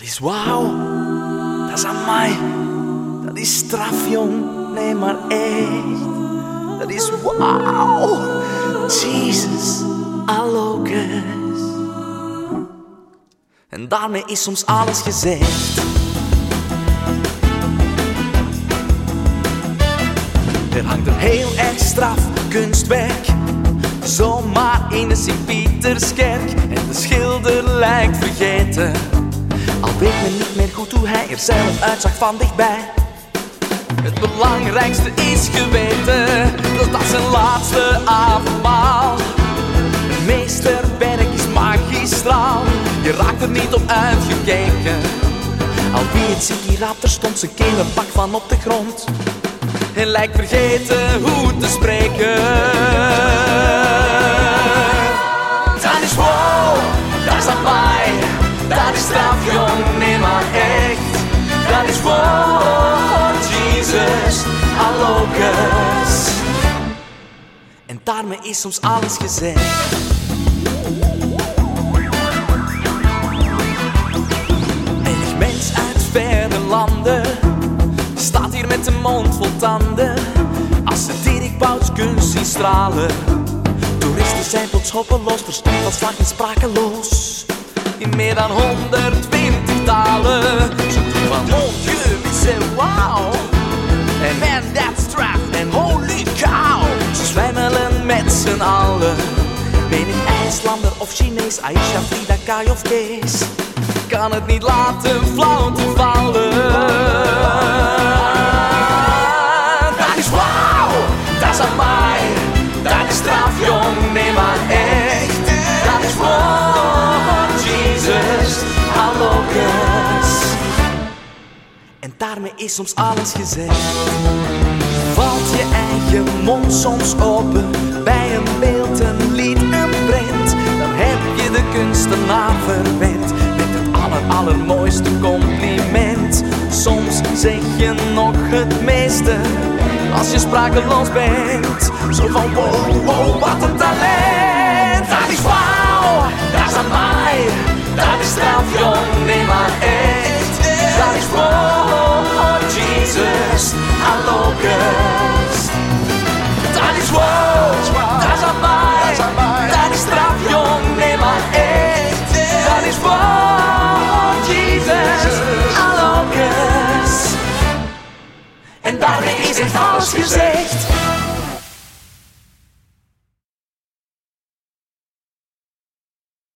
Dat is wauw, dat is aan mij. Dat is straf, jong, nee maar echt. Dat is wauw, Jesus, allokus. En daarmee is soms alles gezegd. Er hangt een heel erg straf kunstwerk Zomaar in de Sint-Pieterskerk En de schilder lijkt vergeten weet men niet meer goed hoe hij er zelf uitzag van dichtbij. Het belangrijkste is geweten Dat dat zijn laatste avondmaal. Het meesterwerk is magistraal Je raakt er niet op uitgekeken. Al wie het ziet hier er stond zijn kinderpak van op de grond. En lijkt vergeten hoe te spreken. Dat is wow, dat is mij, dat is straf jong, daarmee is soms alles gezegd. Enig mens uit verre landen staat hier met de mond vol tanden. Als ze Dirk Bouts kunst zien stralen. Toeristen zijn plots hoppeloos, verstand als slag en sprakeloos. In meer dan 120 talen. Zo van dieu, we wauw. Z'n allen. Menig IJslander of Chinees, Aisha, Frida, Kai of Kees. Kan het niet laten flauw te vallen. Dat is wauw, dat is aan mij. Dat is straf, jong, maar echt. Dat is wow, Jesus, allokus. En daarmee is soms alles gezegd. Valt je eigen mond soms open met het aller allermooiste compliment. Soms zeg je nog het meeste als je sprakeloos bent. Zo van wow, wow, wat een